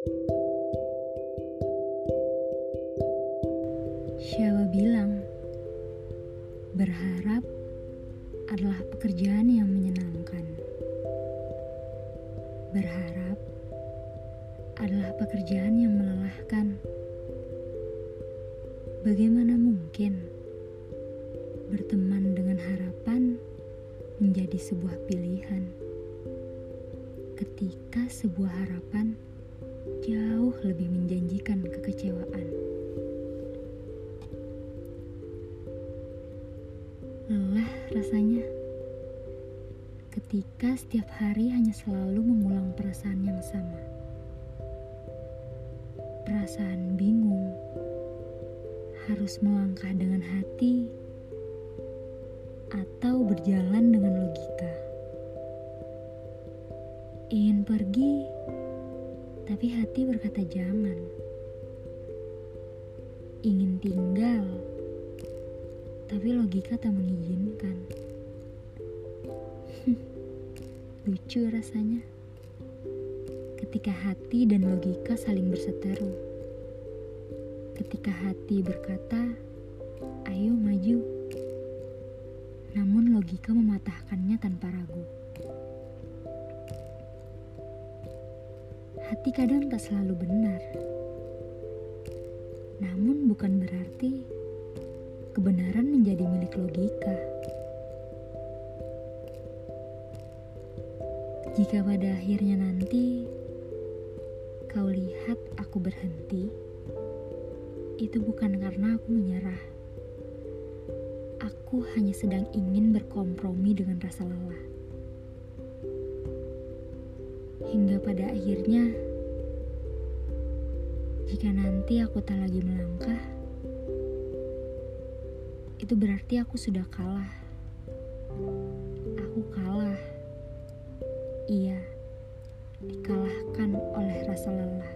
Siapa bilang berharap adalah pekerjaan yang menyenangkan. Berharap adalah pekerjaan yang melelahkan. Bagaimana mungkin berteman dengan harapan menjadi sebuah pilihan? Ketika sebuah harapan lebih menjanjikan kekecewaan. Lelah rasanya ketika setiap hari hanya selalu mengulang perasaan yang sama. Perasaan bingung, harus melangkah dengan hati, atau berjalan dengan logika ingin pergi, tapi hati berkata jangan. Ingin tinggal, tapi logika tak mengizinkan. Lucu rasanya ketika hati dan logika saling berseteru. Ketika hati berkata, "Ayo maju," namun logika mematahkannya tanpa ragu. Hati kadang tak selalu benar. Namun bukan berarti kebenaran menjadi milik logika. Jika pada akhirnya nanti kau lihat aku berhenti, itu bukan karena aku menyerah. Aku hanya sedang ingin berkompromi dengan rasa lelah. Hingga pada akhirnya, jika nanti aku tak lagi melangkah, itu berarti aku sudah kalah. Aku kalah. Iya, dikalahkan oleh rasa lelah.